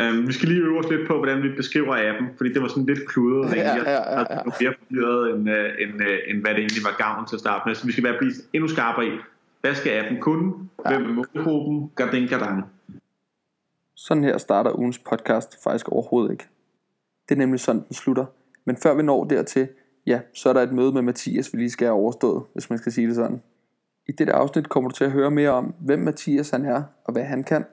Um, vi skal lige øve os lidt på, hvordan vi beskriver appen, fordi det var sådan lidt kludret. Ja, ja, ja, ja. havde mere forvirret, end, uh, end, uh, end hvad det egentlig var gavn til at starte med. Så vi skal være blive endnu skarpere i, hvad skal appen kunne? Hvem er målgruppen? Gardin, gardin. Sådan her starter ugens podcast faktisk overhovedet ikke. Det er nemlig sådan, den slutter. Men før vi når dertil, ja, så er der et møde med Mathias, vi lige skal have overstået, hvis man skal sige det sådan. I dette afsnit kommer du til at høre mere om, hvem Mathias han er, og hvad han kan.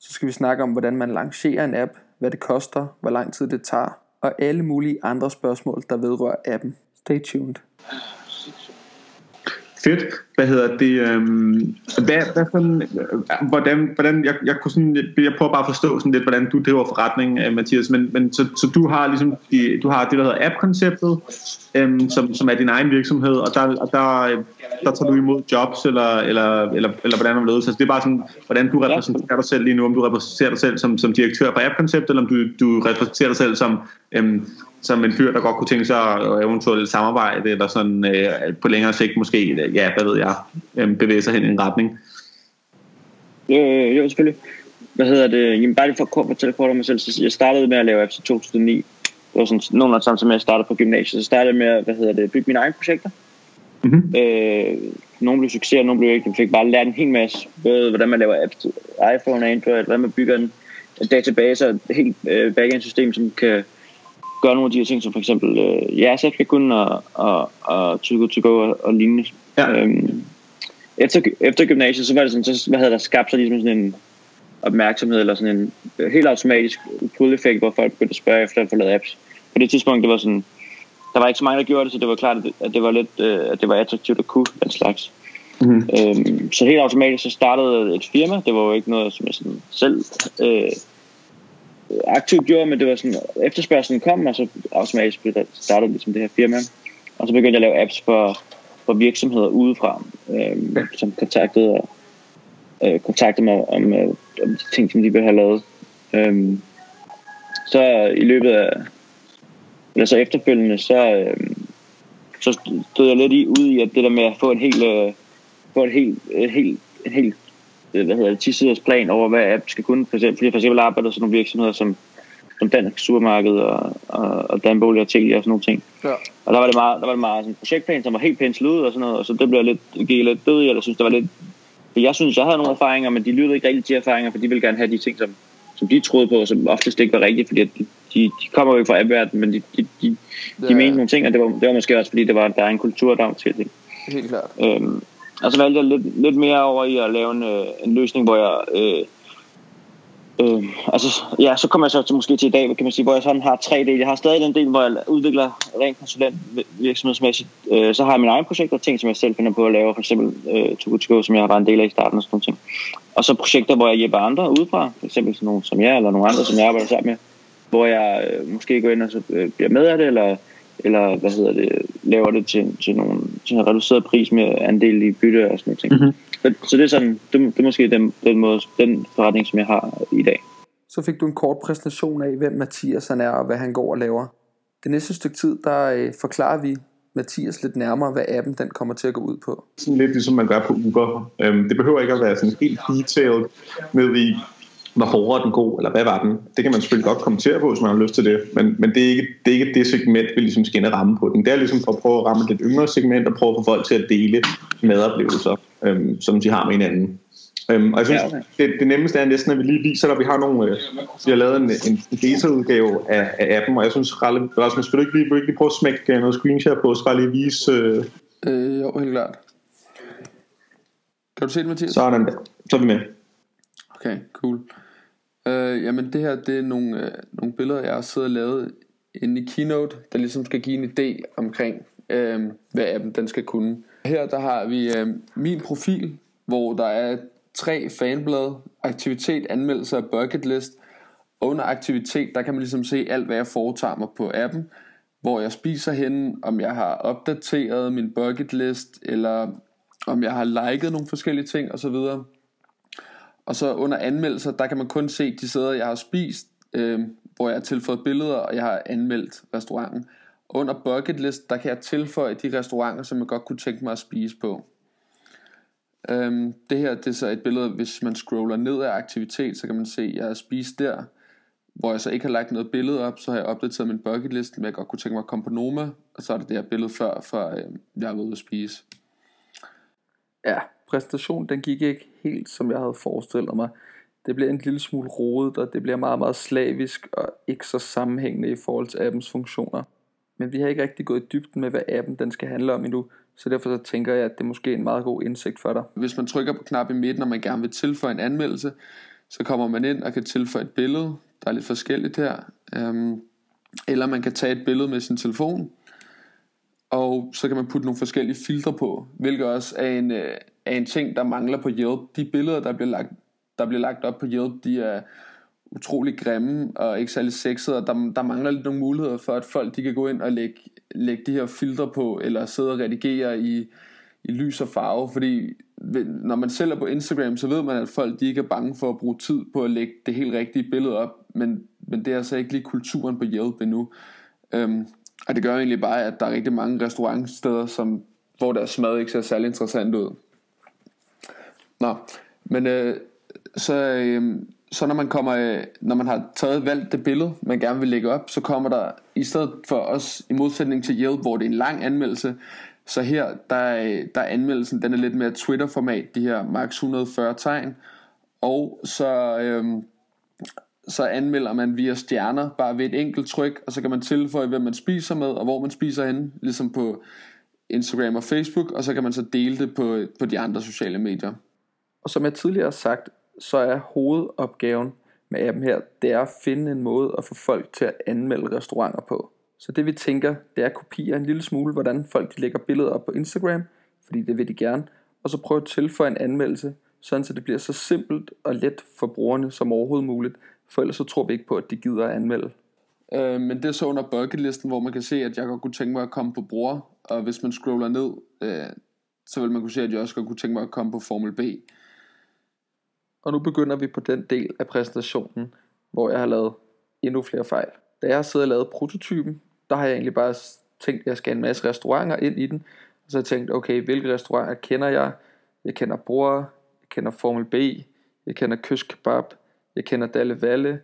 Så skal vi snakke om, hvordan man lancerer en app, hvad det koster, hvor lang tid det tager, og alle mulige andre spørgsmål, der vedrører appen. Stay tuned. Fedt. Hvad hedder det? Øhm, hvad, hvad sådan, øh, hvordan, hvordan jeg, jeg, kunne sådan, jeg prøver bare at forstå sådan lidt, hvordan du driver forretning, øh, Mathias, men, men så, så, du har ligesom de, du har det, der hedder app-konceptet, øhm, som, som er din egen virksomhed, og der, og der, der tager du imod jobs, eller, eller, eller, eller hvordan man Så det er bare sådan, hvordan du repræsenterer dig selv lige nu, om du repræsenterer dig selv som, som direktør for app-konceptet, eller om du, du repræsenterer dig selv som, øhm, som en fyr, der godt kunne tænke sig at eventuelt samarbejde, eller sådan øh, på længere sigt måske, ja, hvad ved jeg, øh, bevæge sig hen i en retning. Jo, jo, jo, selvfølgelig. Hvad hedder det? Jamen, bare lige for at fortælle kort om mig selv. Så jeg startede med at lave apps i 2009. Det var sådan nogenlunde samtidig med, at jeg startede på gymnasiet. Så startede jeg med at hvad hedder det, bygge mine egne projekter. Mm-hmm. Øh, nogle blev succes, og nogle blev ikke. Jeg fik bare lært en hel masse. Både hvordan man laver apps til iPhone og Android, hvordan man bygger en, database og et helt øh, backend system, som kan gøre nogle af de her ting, som for eksempel øh, jeres kunne, og, og, og Too Good To Go og, og lignende. Ja. Øhm, efter, efter gymnasiet, så var det sådan, så hvad hedder der, skabt sig ligesom sådan en opmærksomhed, eller sådan en øh, helt automatisk pull-effekt, hvor folk begyndte at spørge efter at få lavet apps. På det tidspunkt, det var sådan, der var ikke så mange, der gjorde det, så det var klart, at det, at det var lidt, øh, at det var attraktivt at kunne den slags. Mm-hmm. Øhm, så helt automatisk så startede et firma. Det var jo ikke noget, som jeg sådan selv øh, aktivt gjorde, men det var sådan, efterspørgselen kom, og så automatisk startet ligesom det her firma. Og så begyndte jeg at lave apps for, for virksomheder udefra, øh, som kontaktede, og, øh, kontaktede mig om, øh, om de ting, som de ville have lavet. Øh, så i løbet af, eller så efterfølgende, så, øh, så stod jeg lidt i, ude i, at det der med at få en helt, øh, få en helt, en helt, en helt øh, hvad hedder det, 10 siders plan over, hvad app skal kunne. For eksempel, fordi jeg for eksempel arbejder sådan nogle virksomheder som, som Dansk Supermarked og, og, og Dan Bolig og Telia og sådan nogle ting. Ja. Og der var det meget, der var det meget sådan en projektplan, som var helt penslet ud og sådan noget, og så det blev lidt, gik lidt død i, eller synes, det var lidt... For jeg synes, jeg havde nogle erfaringer, men de lyttede ikke rigtig til erfaringer, for de ville gerne have de ting, som, som de troede på, som oftest ikke var rigtige, fordi de, de, de kommer jo ikke fra appverdenen, men de, de, de, de Ja. mente nogle ting, og det var, det var måske også, fordi det var, der er en kultur, der til det. Helt klart. Øhm, og så valgte jeg lidt, lidt mere over i at lave en, øh, en løsning, hvor jeg... Øh, øh, altså, ja, så kommer jeg så til, måske til i dag, kan man sige, hvor jeg sådan har tre dele. Jeg har stadig den del, hvor jeg udvikler rent konsulent virksomhedsmæssigt. Øh, så har jeg mine egne projekter, ting, som jeg selv finder på at lave, for eksempel øh, to Good To Go, som jeg har været en del af i starten og sådan noget ting. Og så projekter, hvor jeg hjælper andre udefra, for eksempel sådan nogle som jeg, eller nogle andre, som jeg arbejder sammen med, hvor jeg øh, måske går ind og så, øh, bliver med af det, eller eller hvad hedder det, laver det til, til, nogle, til en reduceret pris med andel i bytte og sådan noget ting. Mhm. Så, så det er sådan, det, det er måske den, den, måde, den forretning, som jeg har i dag. Så fik du en kort præsentation af, hvem Mathias han er og hvad han går og laver. Det næste stykke tid, der øh, forklarer vi Mathias lidt nærmere, hvad appen den kommer til at gå ud på. Sådan lidt ligesom man gør på Uber. Øhm, det behøver ikke at være sådan helt detailed ned i, hvor hård er den god, eller hvad var den? Det kan man selvfølgelig godt kommentere på, hvis man har lyst til det, men, men det, er ikke, det er ikke det segment, vi ligesom skal ind og ramme på den. Det er ligesom for at prøve at ramme et lidt yngre segment, og prøve at få folk til at dele medoplevelser, øhm, som de har med hinanden. Øhm, og jeg synes, Ja, okay. det, det nemmeste er næsten, at vi lige viser dig, at vi har nogle, øh, vi har lavet en, en beta-udgave af, af appen, og jeg synes, Rasmus, vil du ikke lige, vil du ikke lige prøve at smække øh, noget screenshare på, så bare lige vise, øh, Øh, jo, helt klart. Kan du se det, Mathias? sådan der. Så er vi med. Okay, cool. Øh, jamen det her, det er nogle, øh, nogle billeder, jeg har siddet og lavet inde i Keynote, der ligesom skal give en idé omkring, øh, hvad appen den skal kunne. Her der har vi øh, min profil, hvor der er tre fanblade, aktivitet, anmeldelse og bucket list. Under aktivitet, der kan man ligesom se alt, hvad jeg foretager mig på appen, hvor jeg spiser henne, om jeg har opdateret min bucket list, eller om jeg har liket nogle forskellige ting osv. Og så under anmeldelser, der kan man kun se de steder, jeg har spist, øh, hvor jeg har tilføjet billeder, og jeg har anmeldt restauranten. Under bucket list, der kan jeg tilføje de restauranter, som jeg godt kunne tænke mig at spise på. Øhm, det her det er så et billede, hvis man scroller ned af aktivitet, så kan man se, at jeg har spist der. hvor jeg så ikke har lagt noget billede op, så har jeg opdateret min bucket list, men jeg godt kunne tænke mig at komme på Noma, og så er det det her billede før, før øh, jeg er ude at spise. Ja, præstation, den gik ikke helt som jeg havde forestillet mig. Det bliver en lille smule rodet, og det bliver meget, meget slavisk og ikke så sammenhængende i forhold til appens funktioner. Men vi har ikke rigtig gået i dybden med, hvad appen den skal handle om endnu, så derfor så tænker jeg, at det er måske en meget god indsigt for dig. Hvis man trykker på knap i midten, og man gerne vil tilføje en anmeldelse, så kommer man ind og kan tilføje et billede. Der er lidt forskelligt her. Um, eller man kan tage et billede med sin telefon, og så kan man putte nogle forskellige filtre på, hvilket også er en, øh, er en ting, der mangler på Yelp. De billeder, der bliver lagt, der bliver lagt op på Yelp, de er utrolig grimme og ikke særlig sexede, og der, der mangler lidt nogle muligheder for, at folk de kan gå ind og lægge, lægge de her filtre på, eller sidde og redigere i, i lys og farve, fordi når man selv er på Instagram, så ved man, at folk de ikke er bange for at bruge tid på at lægge det helt rigtige billede op, men, men det er altså ikke lige kulturen på Yelp endnu. Øhm, og det gør egentlig bare, at der er rigtig mange restaurantsteder, som, hvor deres mad ikke ser særlig interessant ud. Nå, men øh, så, øh, så når man kommer, øh, når man har taget valgt det billede, man gerne vil lægge op, så kommer der i stedet for os, i modsætning til Yelp, hvor det er en lang anmeldelse, så her, der er, der er anmeldelsen, den er lidt mere Twitter-format, de her max 140 tegn, og så, øh, så anmelder man via stjerner, bare ved et enkelt tryk, og så kan man tilføje, hvem man spiser med, og hvor man spiser henne, ligesom på Instagram og Facebook, og så kan man så dele det på, på de andre sociale medier. Og som jeg tidligere har sagt, så er hovedopgaven med appen her, det er at finde en måde at få folk til at anmelde restauranter på. Så det vi tænker, det er at kopiere en lille smule, hvordan folk de lægger billeder op på Instagram, fordi det vil de gerne, og så prøve at tilføje en anmeldelse, sådan så det bliver så simpelt og let for brugerne som overhovedet muligt, for ellers så tror vi ikke på, at de gider at anmelde. Øh, men det er så under bucketlisten, hvor man kan se, at jeg godt kunne tænke mig at komme på bruger, og hvis man scroller ned, øh, så vil man kunne se, at jeg også godt kunne tænke mig at komme på Formel B. Og nu begynder vi på den del af præsentationen, hvor jeg har lavet endnu flere fejl. Da jeg har siddet og lavet prototypen, der har jeg egentlig bare tænkt, at jeg skal have en masse restauranter ind i den. Og så har jeg tænkt, okay, hvilke restauranter kender jeg? Jeg kender Bror, jeg kender Formel B, jeg kender Kysk Kebab, jeg kender Dalle Valle.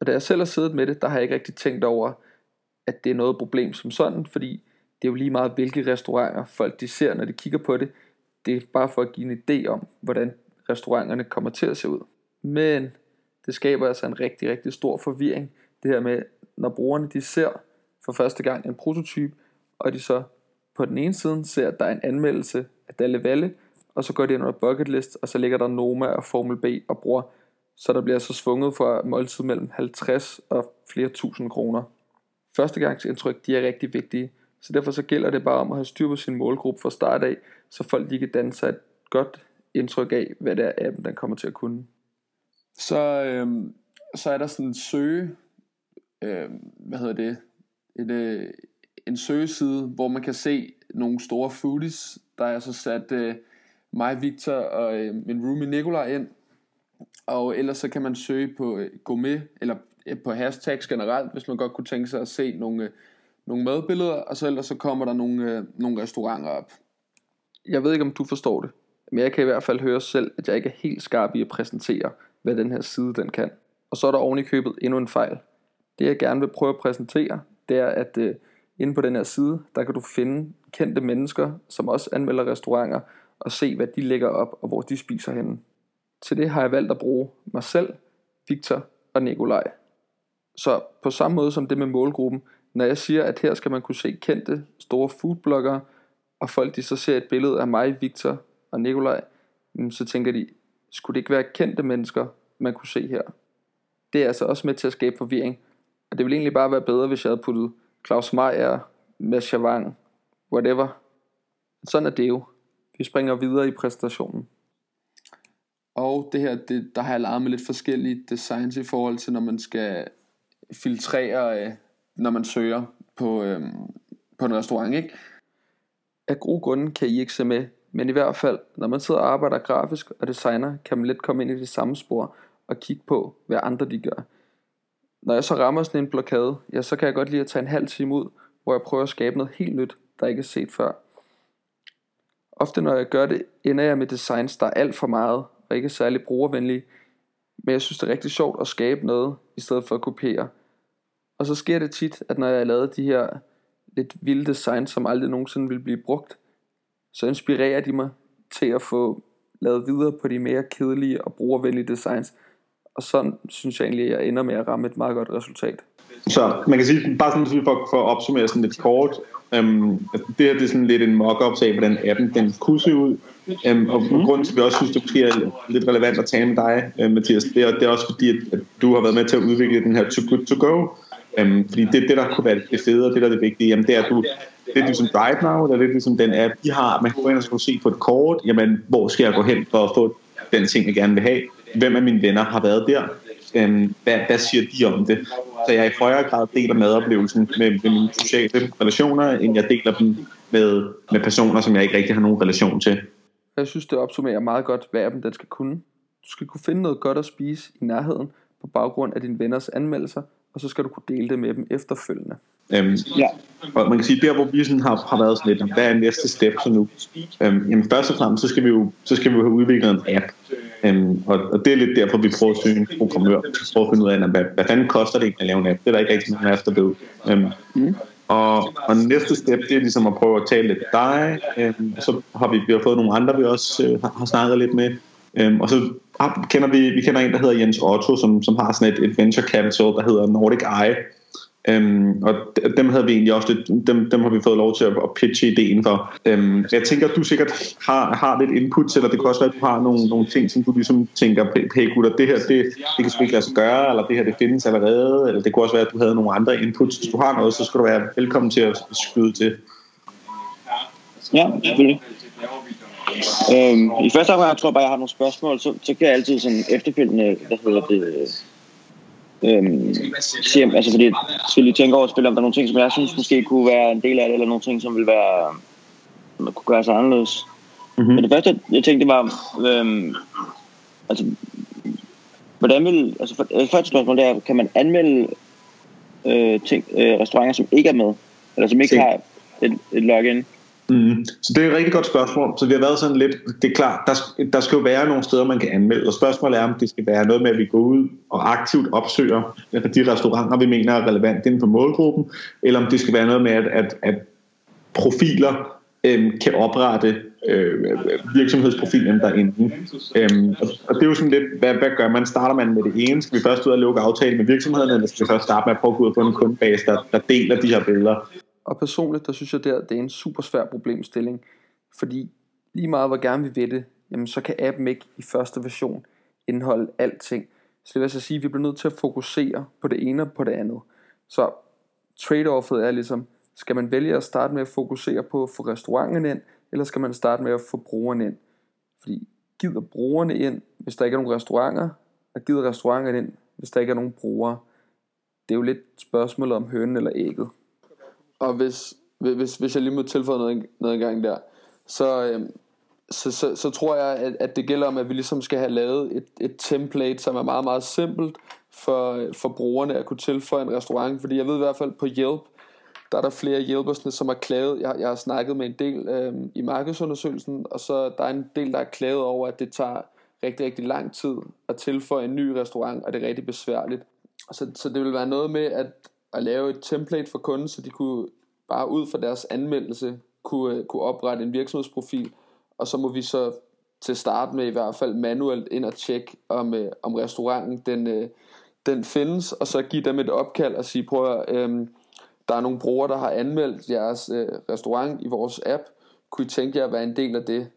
Og da jeg selv har siddet med det, der har jeg ikke rigtig tænkt over, at det er noget problem som sådan, fordi det er jo lige meget, hvilke restauranter folk de ser, når de kigger på det. Det er bare for at give en idé om, hvordan restauranterne kommer til at se ud. Men det skaber altså en rigtig, rigtig stor forvirring, det her med, når brugerne de ser for første gang en prototype, og de så på den ene side ser, at der er en anmeldelse af Dalle Valle, og så går de ind under bucket list, og så ligger der Noma og Formel B og bruger, så der bliver så svunget fra måltid mellem 50 og flere tusind kroner. Førstegangsindtryk, de er rigtig vigtige, så derfor så gælder det bare om at have styr på sin målgruppe fra start af, så folk lige kan danne sig et godt indtryk af, hvad det er appen den kommer til at kunne. Så, øhm, så er der sådan en søge, øhm, hvad hedder det, et, øh, en søgeside, hvor man kan se nogle store foodies. Der er så sat øh, mig, Victor og øh, min roomie Nikolaj ind. Og ellers så kan man søge på øh, gourmet, eller øh, på hashtags generelt, hvis man godt kunne tænke sig at se nogle, øh, nogle madbilleder, og så ellers så kommer der nogle, øh, nogle restauranter op. Jeg ved ikke, om du forstår det, men jeg kan i hvert fald høre selv, at jeg ikke er helt skarp i at præsentere, hvad den her side den kan. Og så er der oven i købet endnu en fejl. Det jeg gerne vil prøve at præsentere, det er, at øh, inde på den her side, der kan du finde kendte mennesker, som også anmelder restauranter, og se, hvad de lægger op, og hvor de spiser henne. Til det har jeg valgt at bruge mig selv, Victor og Nikolaj. Så på samme måde som det med målgruppen, når jeg siger, at her skal man kunne se kendte, store foodbloggere, og folk de så ser et billede af mig, Victor og Nikolaj, så tænker de, skulle det ikke være kendte mennesker, man kunne se her? Det er altså også med til at skabe forvirring, og det ville egentlig bare være bedre, hvis jeg havde puttet Claus Meier, Mads Javang, whatever. Sådan er det jo. Vi springer videre i præsentationen. Og det her, det, der har jeg lavet med lidt forskellige designs i forhold til, når man skal filtrere, øh, når man søger på, øh, på en restaurant, ikke? Af gode grunde kan I ikke se med, men i hvert fald, når man sidder og arbejder grafisk og designer, kan man let komme ind i det samme spor og kigge på, hvad andre de gør. Når jeg så rammer sådan en blokade, ja, så kan jeg godt lide at tage en halv time ud, hvor jeg prøver at skabe noget helt nyt, der ikke er set før. Ofte når jeg gør det, ender jeg med designs, der er alt for meget og ikke særlig brugervenlige. Men jeg synes, det er rigtig sjovt at skabe noget, i stedet for at kopiere. Og så sker det tit, at når jeg har lavet de her lidt vilde designs, som aldrig nogensinde vil blive brugt, så inspirerer de mig til at få lavet videre på de mere kedelige og brugervenlige designs. Og sådan synes jeg egentlig, at jeg ender med at ramme et meget godt resultat. Så man kan sige, bare sådan for, for at opsummere sådan lidt kort, øhm, det her det er sådan lidt en mock-up af, hvordan appen den kunne se ud. Øhm, og mm. grunden til, at vi også synes, det måske er lidt relevant at tale med dig, øh, Mathias, det er, det er også fordi, at, at du har været med til at udvikle den her Too Good To Go. Øhm, fordi det, det, der kunne være det fede, og det, der er det vigtige, jamen, det er, at du, det er ligesom Drive Now, eller lidt ligesom den app, vi har. Man kan gå ind og se på et kort, jamen, hvor skal jeg gå hen for at få den ting, jeg gerne vil have? Hvem af mine venner har været der? Øhm, hvad, hvad siger de om det? Så jeg i højere grad deler madoplevelsen med, med mine sociale relationer, end jeg deler dem med, med personer, som jeg ikke rigtig har nogen relation til. Jeg synes, det opsummerer meget godt, hvad appen den skal kunne. Du skal kunne finde noget godt at spise i nærheden på baggrund af dine venners anmeldelser, og så skal du kunne dele det med dem efterfølgende. Øhm, ja. Og man kan sige, der hvor vi sådan har, har været sådan lidt, hvad er næste step så nu? Øhm, jamen først og fremmest, så skal vi jo, så skal vi jo have udviklet en app. Øhm, og, og, det er lidt derfor, vi prøver at søge en programmør. Prøver at finde ud af, hvad, hvad fanden koster det at lave en app? Det er der ikke rigtig nogen af os, der ved. Øhm, mm. Og, og næste step, det er ligesom at prøve at tale lidt dig. Øhm, så har vi, vi har fået nogle andre, vi også øh, har, har snakket lidt med. Øhm, og så har, kender vi, vi kender en, der hedder Jens Otto, som, som har sådan et, et venture capital, der hedder Nordic Eye. Øhm, og dem havde vi egentlig også lidt, dem, dem har vi fået lov til at, at pitche ideen for. Øhm, jeg tænker, at du sikkert har, har lidt input til, eller det kan også være, at du har nogle, nogle ting, som du ligesom tænker, hey gutter, det her, det, det kan sgu ikke lade sig gøre, eller det her, det findes allerede, eller det kunne også være, at du havde nogle andre inputs. Hvis du har noget, så skal du være velkommen til at skyde til. Ja, selvfølgelig. Øhm, I første omgang tror jeg bare, jeg har nogle spørgsmål, så, så kan jeg altid sådan efterfølgende, hvad hedder det, øhm, sige, altså fordi jeg skal lige tænke over at spille, om der er nogle ting, som jeg synes måske kunne være en del af det, eller nogle ting, som vil være, kunne gøre sig anderledes. Mm-hmm. Men det første, jeg tænkte, var, øhm, altså, hvordan vil, altså for, øh, første spørgsmål, det er, kan man anmelde øh, ting, øh, restauranter, som ikke er med, eller som ikke har et, et login? Mm. Så det er et rigtig godt spørgsmål. Så vi har været sådan lidt, det er klart, der, der skal jo være nogle steder, man kan anmelde. Og spørgsmålet er, om det skal være noget med, at vi går ud og aktivt opsøger de restauranter, vi mener er relevant inden for målgruppen, eller om det skal være noget med, at, at, at profiler øhm, kan oprette øh, virksomhedsprofilen derinde. Øhm, og, og det er jo sådan lidt, hvad, hvad gør man? Starter man med det ene? Skal vi først ud og lukke aftale med virksomhederne, eller skal vi først starte med at prøve at gå ud på få en kundebase, der, der deler de her billeder? Og personligt, der synes jeg, der, det er en super svær problemstilling. Fordi lige meget hvor gerne vi vil det, jamen så kan appen ikke i første version indeholde alting. Så det vil altså sige, at vi bliver nødt til at fokusere på det ene og på det andet. Så trade-offet er ligesom, skal man vælge at starte med at fokusere på at få restauranten ind, eller skal man starte med at få brugerne ind? Fordi gider brugerne ind, hvis der ikke er nogen restauranter, og gider restauranterne ind, hvis der ikke er nogen brugere. Det er jo lidt spørgsmålet om hønen eller ægget. Og hvis, hvis, hvis jeg lige må tilføje noget, noget engang der, så, øhm, så, så, så tror jeg, at, at det gælder om, at vi ligesom skal have lavet et, et template, som er meget, meget simpelt for, for brugerne at kunne tilføje en restaurant. Fordi jeg ved i hvert fald på Yelp, der er der flere hjælpersne, som har klaget. Jeg, jeg har snakket med en del øh, i markedsundersøgelsen, og så der er en del, der er klaget over, at det tager rigtig, rigtig lang tid at tilføje en ny restaurant, og det er rigtig besværligt. Så, så det vil være noget med, at at lave et template for kunden, så de kunne bare ud fra deres anmeldelse kunne, øh, kunne oprette en virksomhedsprofil, og så må vi så til start med i hvert fald manuelt ind og tjekke, om, øh, om restauranten den, øh, den findes, og så give dem et opkald og sige, prøv at øh, der er nogle brugere, der har anmeldt jeres øh, restaurant i vores app, kunne I tænke jer at være en del af det?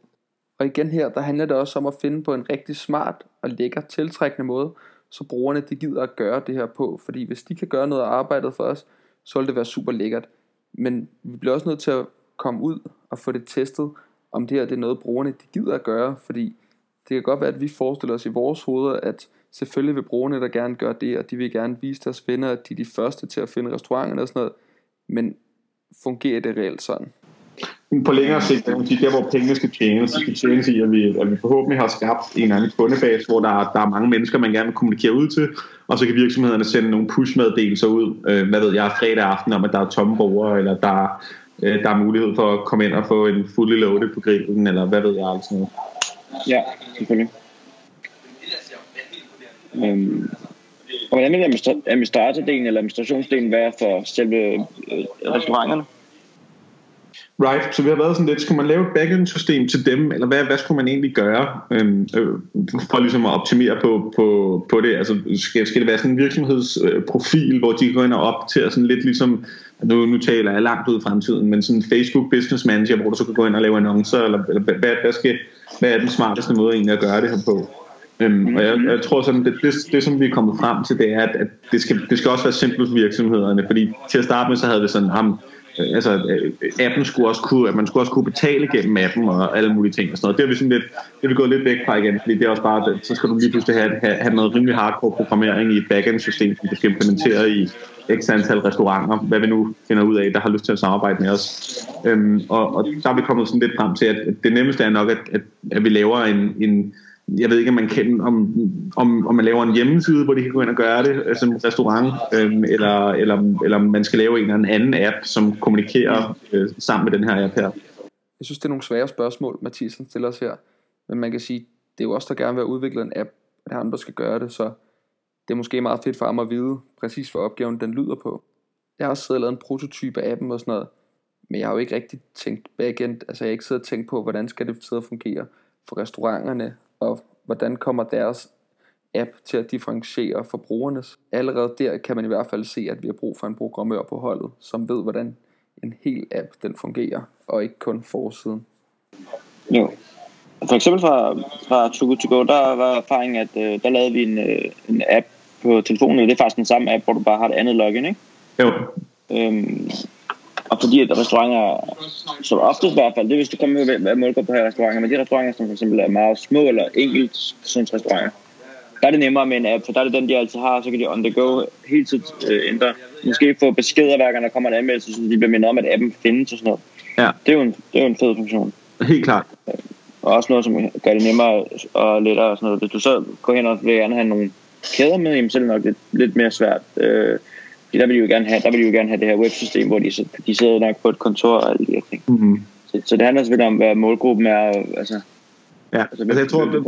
Og igen her, der handler det også om at finde på en rigtig smart og lækker tiltrækkende måde, så brugerne de gider at gøre det her på. Fordi hvis de kan gøre noget af arbejdet for os, så vil det være super lækkert. Men vi bliver også nødt til at komme ud og få det testet, om det her det er noget, brugerne de gider at gøre. Fordi det kan godt være, at vi forestiller os i vores hoveder, at selvfølgelig vil brugerne der gerne gøre det, og de vil gerne vise deres venner, at de er de første til at finde restauranterne og sådan noget. Men fungerer det reelt sådan? På længere sigt, det sige, der hvor pengene skal tjenes, så skal tjenes i, at vi, at vi forhåbentlig har skabt en eller anden kundebase, hvor der, er, der er mange mennesker, man gerne vil kommunikere ud til, og så kan virksomhederne sende nogle push-meddelelser ud, øh, hvad ved jeg, fredag aften om, at der er tomme borgere, eller der, øh, der er mulighed for at komme ind og få en fully loaded på grillen, eller hvad ved jeg, altså noget. Ja, selvfølgelig. Øhm, og hvordan vil administratordelen eller administrationsdelen være for selve øh, restauranterne? Right, så vi har været sådan lidt, skulle man lave et backend-system til dem, eller hvad, hvad skulle man egentlig gøre øhm, øh, for ligesom at optimere på, på, på det? Altså skal, skal det være sådan en virksomhedsprofil, hvor de går ind og optere sådan lidt ligesom, nu, nu taler jeg langt ud i fremtiden, men sådan en Facebook Business Manager, hvor du så kan gå ind og lave annoncer, eller, eller hvad, hvad, skal, hvad er den smarteste måde egentlig at gøre det her på? Øhm, og jeg, jeg tror sådan, det, det, det som vi er kommet frem til, det er, at, at det, skal, det skal også være simpelt for virksomhederne, fordi til at starte med, så havde vi sådan, ham, altså øh, appen skulle også kunne, at man skulle også kunne betale gennem appen og alle mulige ting og sådan noget. Det er vi sådan lidt, det er vi gået lidt væk fra igen, fordi det er også bare, så skal du lige pludselig have, have, have noget rimelig hardcore programmering i et backend system, som du skal implementere i x antal restauranter, hvad vi nu finder ud af, der har lyst til at samarbejde med os. Øhm, og, og der er vi kommet sådan lidt frem til, at det nemmeste er nok, at, at, at vi laver en, en jeg ved ikke, om man kan, om, om, om man laver en hjemmeside, hvor de kan gå ind og gøre det som altså restaurant, øhm, eller, eller, eller man skal lave en eller anden app, som kommunikerer øh, sammen med den her app her. Jeg synes, det er nogle svære spørgsmål, Mathias stiller os her. Men man kan sige, det er jo også der gerne vil have udviklet en app, at han andre skal gøre det, så det er måske meget fedt for ham at vide præcis, hvad opgaven den lyder på. Jeg har også siddet og lavet en prototype af appen og sådan noget, men jeg har jo ikke rigtig tænkt backend, altså jeg har ikke siddet og tænkt på, hvordan skal det sidde og fungere for restauranterne, og hvordan kommer deres app til at differentiere for brugernes. Allerede der kan man i hvert fald se, at vi har brug for en programmør på holdet, som ved, hvordan en hel app den fungerer, og ikke kun forsiden. Jo. For eksempel fra, fra Too Good To Go, der var erfaringen, at øh, der lavede vi en, øh, en app på telefonen, det er faktisk den samme app, hvor du bare har et andet login, ikke? Jo. Øhm, og fordi at restauranter, som oftest i hvert fald, det er hvis du kommer med hvad målgruppe på her restauranter, men de restauranter, som for eksempel er meget små eller enkelt restauranter, der er det nemmere med en app, for der er det den, de altid har, så kan de on the go hele tiden øh, ændre. Måske få beskeder hver gang der kommer en anmeldelse, så de bliver mindet om, at appen findes og sådan noget. Ja. Det er jo en, det er jo en fed funktion. Helt klart. Og også noget, som gør det nemmere og lettere og sådan noget. Hvis du så går hen og vil gerne have nogle kæder med, jamen, så er det nok lidt, lidt mere svært. Øh, fordi der vil de jo gerne have, der vil de jo gerne have det her websystem, hvor de, de sidder nok på et kontor og alle de her ting. Mm-hmm. Så, så det handler selvfølgelig om, hvad målgruppen er. Altså, Ja, altså, altså jeg tror, det,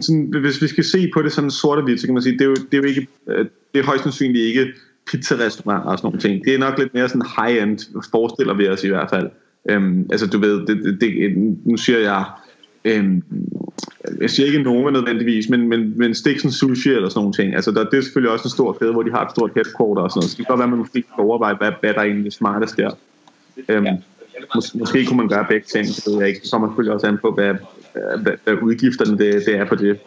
sådan, hvis vi skal se på det sådan sort og hvidt, så kan man sige, det er jo, det er jo ikke, øh, det er højst sandsynligt ikke pizzarestauranter og sådan nogle ting. Det er nok lidt mere sådan high-end, forestiller vi os i hvert fald. Øhm, altså du ved, det, det, det, nu siger jeg, øhm, jeg siger ikke nogen nødvendigvis, men, men, men Stiksen Sushi eller sådan nogle ting. Altså der, det er selvfølgelig også en stor kæde, hvor de har et stort headquarter og sådan noget. Så det kan godt være, at man måske skal overveje, hvad, hvad der er egentlig smartest der. Øhm, mås- måske kunne man gøre begge ting, det ved jeg ikke. Så kommer selvfølgelig også an på, hvad, hvad, hvad udgifterne det, det er på det.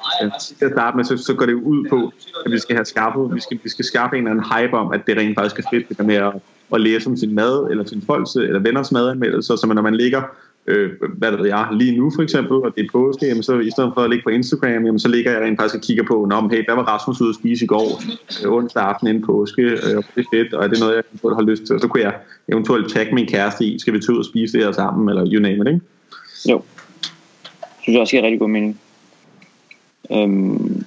Til at starte med, så, så går det ud på, at vi skal have skaffet, vi skal, vi skal skaffe en eller anden hype om, at det rent faktisk er fedt, det der med at, at læse om sin mad, eller sin folks, eller venners madanmeldelser, så når man ligger øh, hvad ved jeg, lige nu for eksempel, og det er påske, jamen, så i stedet for at ligge på Instagram, jamen, så ligger jeg rent faktisk og kigger på, Nå, hey, hvad var Rasmus ude at spise i går, øh, onsdag aften inden påske, øh, det er fedt, og er det noget, jeg har lyst til, og så kunne jeg eventuelt tagge min kæreste i, skal vi tage ud og spise det her sammen, eller you name it, ikke? Jo, synes jeg også giver rigtig god mening. Øhm,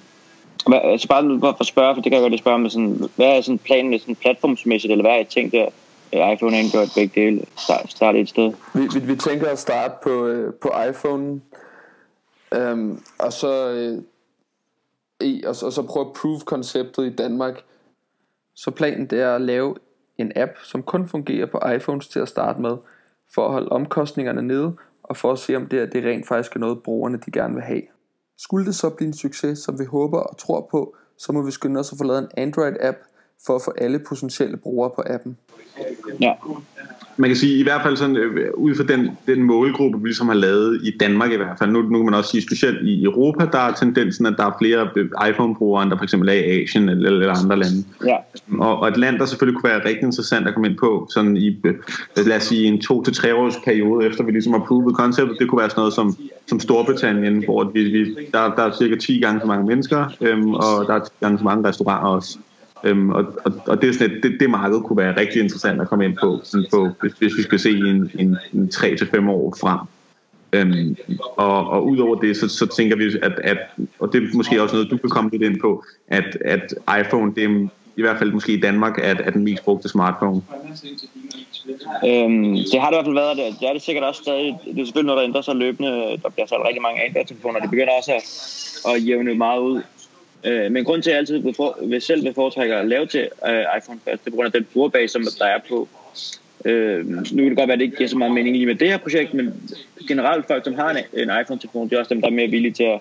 hvad, altså bare for at spørge, for det kan jeg godt spørge med sådan, hvad er sådan planen sådan platformsmæssigt, eller hvad er I tænkt der? iPhone er et begge dele. Start, starte et sted. Vi, vi, vi tænker at starte på, øh, på iPhone. Øhm, og så øh, i, og, og så prøve at prove konceptet i Danmark. Så planen det er at lave en app, som kun fungerer på iPhones til at starte med, for at holde omkostningerne nede, og for at se om det, er, det rent faktisk er noget, brugerne de gerne vil have. Skulle det så blive en succes, som vi håber og tror på, så må vi skynde os at få lavet en Android-app, for at få alle potentielle brugere på appen. Ja. Man kan sige i hvert fald sådan, øh, ud fra den, den målgruppe, vi ligesom har lavet i Danmark i hvert fald, nu, nu kan man også sige specielt i Europa, der er tendensen, at der er flere øh, iPhone-brugere, end der for eksempel er i Asien eller, eller andre lande. Ja. Og, og et land, der selvfølgelig kunne være rigtig interessant at komme ind på, sådan i, øh, lad os sige, en to til tre års periode, efter vi ligesom har provet konceptet, det kunne være sådan noget som, som Storbritannien, hvor vi, vi, der, der er cirka 10 gange så mange mennesker, øhm, og der er 10 gange så mange restauranter også. Øhm, og, og, og det, er sådan et, det, det marked kunne være rigtig interessant at komme ind på, sådan på hvis, hvis vi skal se en, en, en 3-5 år frem. Øhm, og, og udover det, så, så tænker vi, at, at, og det er måske også noget, du kan komme lidt ind på, at, at iPhone, det er i hvert fald måske i Danmark, er, er den mest brugte smartphone. Øhm, det har det i hvert fald været, det, det er det sikkert også stadig. Det er selvfølgelig noget, der ændrer sig løbende. Der bliver så rigtig mange Android-telefoner, det begynder også at, at jævne meget ud. Øh, men grund til, at jeg altid vil, for, selv vil foretrække at lave til øh, iPhone først, det er på grund af den brugerbase, som der er på. Øh, nu kan det godt være, at det ikke giver så meget mening lige med det her projekt, men generelt folk, som har en, en iPhone-telefon, det er også dem, der er mere villige til at...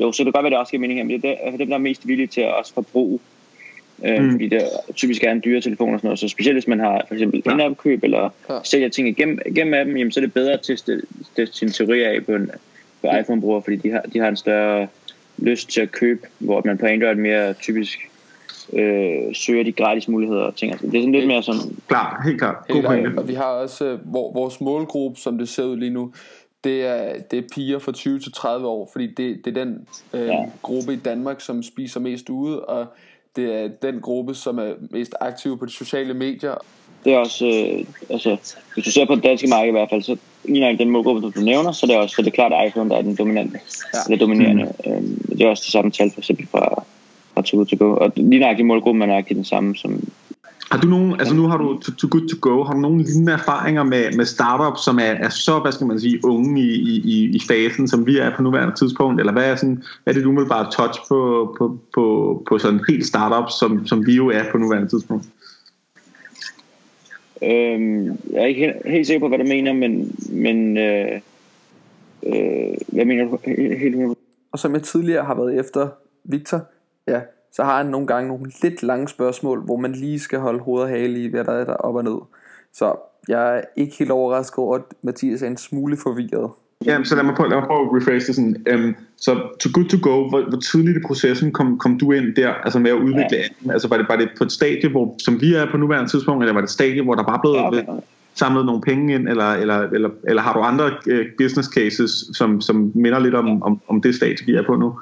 Jo, så det kan godt være, at det også giver mening her, men det er dem, der er mest villige til at også forbruge. Øh, mm. Fordi det typisk er en dyre telefon og sådan noget, så specielt hvis man har for eksempel ja. en køb eller ja. sælger ting igennem, igennem appen, jamen, så er det bedre at teste, teste sin teori af på en på iPhone-bruger, fordi de har, de har en større lyst til at købe, hvor man på Android mere typisk øh, søger de gratis muligheder og ting. Altså, det er sådan lidt mere sådan... Klar, helt klart. God helt Og vi har også, øh, hvor, vores målgruppe, som det ser ud lige nu, det er, det er piger fra 20 til 30 år, fordi det, det er den øh, ja. gruppe i Danmark, som spiser mest ude, og det er den gruppe, som er mest aktiv på de sociale medier. Det er også, øh, altså, hvis du ser på det danske marked i hvert fald, så ligner den målgruppe, du nævner, så det er også så det er klart at iPhone, der er den dominante, ja. eller dominerende. Mm. Øhm, det er også det samme tal for eksempel fra, fra Too Good To Go. Og lige nok i målgruppen er ikke den samme som, har du nogen, altså nu har du Too Good To Go, har du nogle lignende erfaringer med, med startups, som er, er så, hvad skal man sige, unge i, i, i fasen, som vi er på nuværende tidspunkt, eller hvad er, sådan, hvad er det umiddelbare touch på, på, på, på sådan helt startup, som, som vi jo er på nuværende tidspunkt? Øhm, jeg er ikke helt, helt sikker på, hvad du mener, men, men øh, øh, hvad mener du helt, helt Og som jeg tidligere har været efter Victor, ja, så har han nogle gange nogle lidt lange spørgsmål, hvor man lige skal holde hovedet og hale i, hvad der er der op og ned. Så jeg er ikke helt overrasket over, at Mathias er en smule forvirret. Ja, så lad mig prøve, lad mig prøve at rephrase det sådan. Um, så to good to go, hvor, hvor tidligt i processen kom, kom du ind der, altså med at udvikle ja. appen? Altså var det, var det på et stadie, hvor, som vi er på nuværende tidspunkt, eller var det et stadie, hvor der bare blev ja, okay. samlet nogle penge ind, eller, eller, eller, eller har du andre uh, business cases, som, som minder lidt om, om, om det stadie, vi er på nu?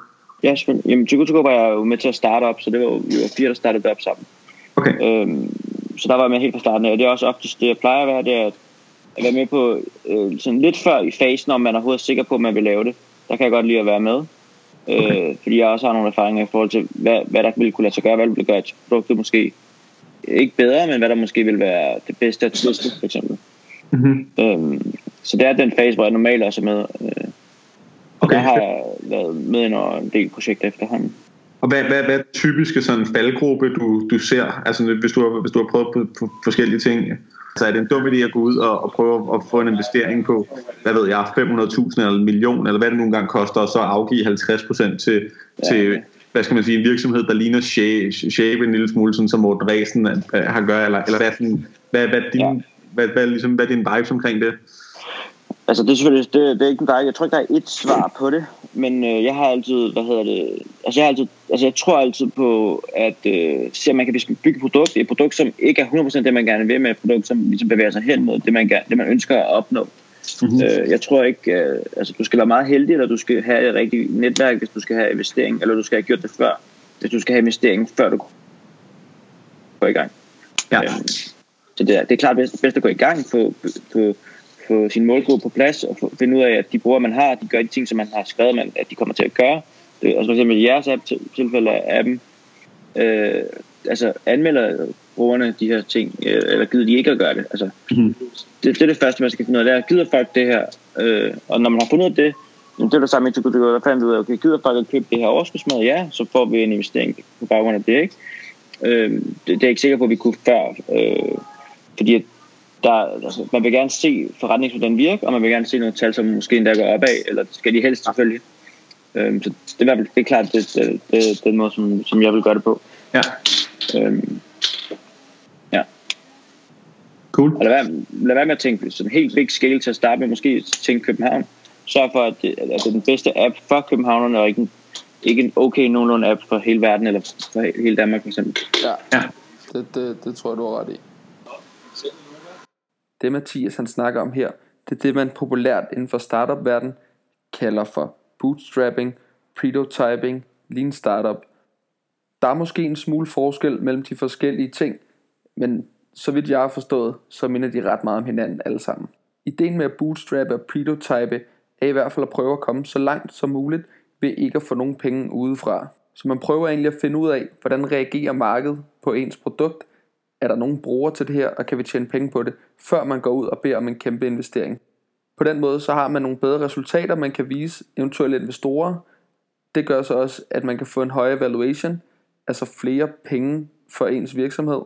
Ja, selvfølgelig. Jamen, to good to go var jeg jo med til at starte op, så det var jo vi var fire, der startede op sammen. Okay. Øhm, så der var jeg med helt fra starten af, og det er også oftest det, jeg plejer at være, det er at at være med på øh, sådan lidt før i fasen, når man er overhovedet sikker på, at man vil lave det. Der kan jeg godt lide at være med. Okay. Øh, fordi jeg også har nogle erfaringer i forhold til, hvad, hvad der ville kunne lade sig gøre, hvad ville gøre et produkt måske ikke bedre, men hvad der måske vil være det bedste at teste, for eksempel. Mm-hmm. Øhm, så det er den fase, hvor jeg normalt også er med. Øh, og okay. der har jeg været med i en del projekter efterhånden. Og hvad, hvad, hvad er typiske sådan faldgruppe, du, du ser? Altså hvis du, har, hvis du har prøvet på, på forskellige ting? Så er det en dum idé at gå ud og, og prøve at få en investering på, hvad ved jeg, 500.000 eller en million, eller hvad det nogle gange koster, og så afgive 50% til, ja. til hvad skal man sige, en virksomhed, der ligner Shape en lille smule, sådan som Morten Ræsen har gør, eller, eller hvad, sådan, hvad, hvad, din, ja. hvad, hvad, ligesom, hvad er din vibes omkring det? Altså det er selvfølgelig, det, det er ikke en jeg tror ikke, der er et svar på det, men øh, jeg har altid, hvad hedder det, altså jeg, har altid, altså jeg tror altid på, at øh, se, man kan bygge et produkt, et produkt, som ikke er 100% det, man gerne vil med, et produkt, som ligesom bevæger sig hen mod det, man, gerne, det, man ønsker at opnå. Mm-hmm. Øh, jeg tror ikke, øh, altså du skal være meget heldig, eller du skal have et rigtigt netværk, hvis du skal have investering, eller du skal have gjort det før, hvis du skal have investering, før du går i gang. Ja. Øh, så det er, det er klart bedst, bedst at gå i gang på, på få sin målgruppe på plads og finde ud af, at de brugere, man har, de gør de ting, som man har skrevet, man, at de kommer til at gøre. Det, altså for eksempel i jeres app, tilfælde af appen, øh, altså anmelder brugerne de her ting, øh, eller gider de ikke at gøre det. Altså, mm-hmm. det, det er det første, man skal finde ud af. Det er, gider folk det her? Øh, og når man har fundet ud af det, det er det samme, at du kan finde ud af, okay, gider folk at købe det her overskudsmad? Ja, så får vi en investering på baggrund af det, ikke? Øh, det, det er jeg ikke sikker på, at vi kunne før, øh, fordi at der, altså, man vil gerne se forretningsmodellen virke, og man vil gerne se noget tal, som måske endda går opad, eller det skal de helst selvfølgelig. Øhm, så det er, i hvert fald, det er klart det, det, det, den måde, som, som jeg vil gøre det på. Ja. Øhm, ja. Cool. Og lad være, lad være med at tænke sådan helt big scale til at starte med, måske tænke København. Sørg for, at det, at det er den bedste app for københavnerne, og ikke en, ikke en okay nogenlunde app for hele verden, eller for hele Danmark for eksempel. Ja, ja. Det, det, det tror jeg, du har ret i. Det Mathias han snakker om her, det er det man populært inden for startup-verden kalder for bootstrapping, prototyping, lean startup. Der er måske en smule forskel mellem de forskellige ting, men så vidt jeg har forstået, så minder de ret meget om hinanden alle sammen. Ideen med at bootstrappe og prototype er i hvert fald at prøve at komme så langt som muligt ved ikke at få nogen penge udefra. Så man prøver egentlig at finde ud af, hvordan reagerer markedet på ens produkt, er der nogen brugere til det her, og kan vi tjene penge på det, før man går ud og beder om en kæmpe investering. På den måde så har man nogle bedre resultater, man kan vise eventuelle investorer, Det gør så også, at man kan få en højere valuation, altså flere penge for ens virksomhed,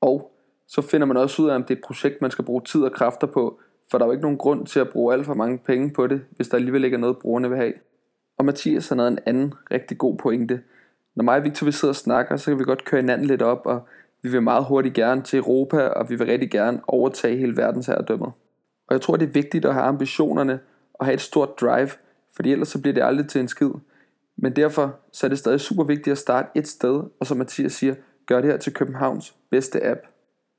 og så finder man også ud af, om det er et projekt, man skal bruge tid og kræfter på, for der er jo ikke nogen grund til at bruge alt for mange penge på det, hvis der alligevel ikke er noget, brugerne vil have. Og Mathias har noget en anden rigtig god pointe. Når mig og Victor vi sidder og snakker, så kan vi godt køre hinanden lidt op, og vi vil meget hurtigt gerne til Europa, og vi vil rigtig gerne overtage hele verdensherredømmet. Og jeg tror, det er vigtigt at have ambitionerne og have et stort drive, for ellers så bliver det aldrig til en skid. Men derfor så er det stadig super vigtigt at starte et sted, og som Mathias siger, gør det her til Københavns bedste app.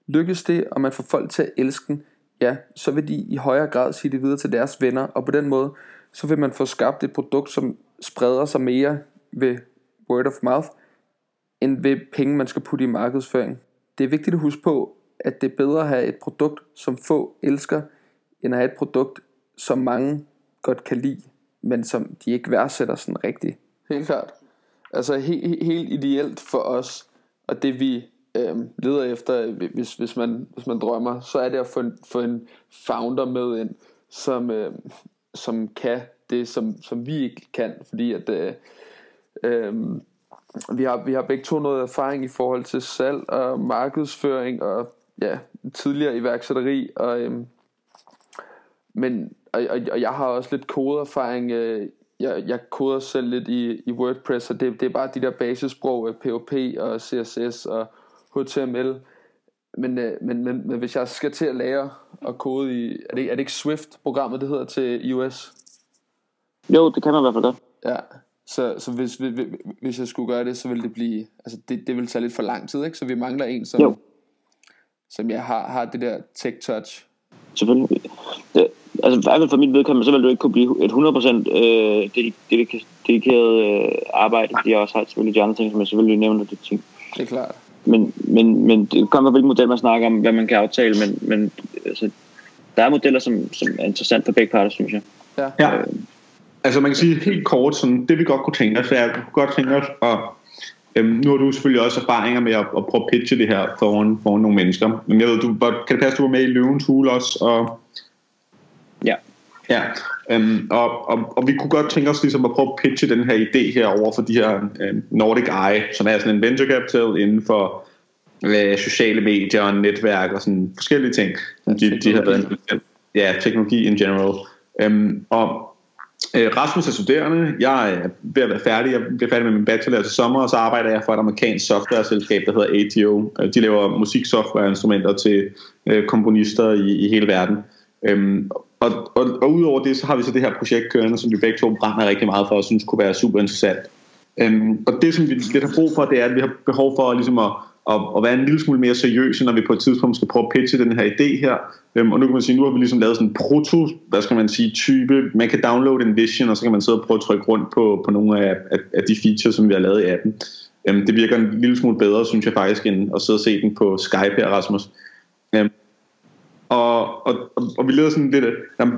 Lykkes det, og man får folk til at elske den, ja, så vil de i højere grad sige det videre til deres venner, og på den måde, så vil man få skabt et produkt, som spreder sig mere ved word of mouth, end ved penge, man skal putte i markedsføring. Det er vigtigt at huske på, at det er bedre at have et produkt, som få elsker, end at have et produkt, som mange godt kan lide, men som de ikke værdsætter sådan rigtigt. Helt klart. Altså he- helt ideelt for os, og det vi øh, leder efter, hvis, hvis, man, hvis man drømmer, så er det at få en, få en founder med ind, som, øh, som kan det, som, som vi ikke kan, fordi at øh, øh, vi, har, vi har begge to noget erfaring i forhold til salg og markedsføring og ja, tidligere iværksætteri, og, øh, men, og, og, og jeg har også lidt kodeerfaring, øh, jeg, jeg koder selv lidt i, i WordPress, og det, det er bare de der basissprog, PHP og CSS og HTML. Men, øh, men, men, men hvis jeg skal til at lære at kode i, er det, er det ikke Swift-programmet, det hedder til iOS? Jo, det kan man i hvert fald godt. Ja, så, så hvis, hvis, hvis jeg skulle gøre det, så ville det blive, altså det, det vil tage lidt for lang tid, ikke? Så vi mangler en, som, jo. som jeg har, har det der tech touch. Selvfølgelig. Det, altså i hvert fald for mit vedkommende, så vil du ikke kunne blive et 100% øh, dedikeret, øh, arbejde, fordi jeg også har selvfølgelig de andre ting, som jeg selvfølgelig nævner det ting. Det er klart men, men, men det kommer hvilken model man snakker om, hvad man kan aftale, men, men altså, der er modeller, som, som er interessant for begge parter, synes jeg. Ja. ja. Øh, altså man kan sige helt kort, sådan, det vi godt kunne tænke os, er, at vi kunne godt tænke os at Øhm, nu har du selvfølgelig også erfaringer med at, at prøve at pitche det her foran, foran nogle mennesker. Men jeg ved, du, kan det passe, du var med i Løvens Hule også? Og... Ja. Ja, øhm, og, og, og vi kunne godt tænke os ligesom at prøve at pitche den her idé her over for de her øh, Nordic Eye, som er sådan en venture capital inden for øh, sociale medier og netværk og sådan forskellige ting. Ja, de, de har været ja, teknologi in general. Øhm, og Øh, Rasmus er studerende, jeg er ved at være færdig, jeg bliver færdig med min bachelor til sommer, og så arbejder jeg for et amerikansk software-selskab, der hedder ATO. Øh, de laver musiksoftware-instrumenter til øh, komponister i, i hele verden. Øhm, og, og, og udover det, så har vi så det her projekt kørende, som vi begge to brænder rigtig meget for, og synes kunne være super interessant. Øhm, og det, som vi lidt har brug for, det er, at vi har behov for ligesom at, og, og være en lille smule mere seriøse, når vi på et tidspunkt skal prøve at pitche den her idé her. Øhm, og nu kan man sige, nu har vi ligesom lavet sådan en proto, hvad skal man sige, type. Man kan downloade en vision, og så kan man sidde og prøve at trykke rundt på, på nogle af, af, af de features, som vi har lavet i appen. Øhm, det virker en lille smule bedre, synes jeg faktisk, end at sidde og se den på Skype her, Rasmus. Øhm, og, og, og, vi leder sådan lidt,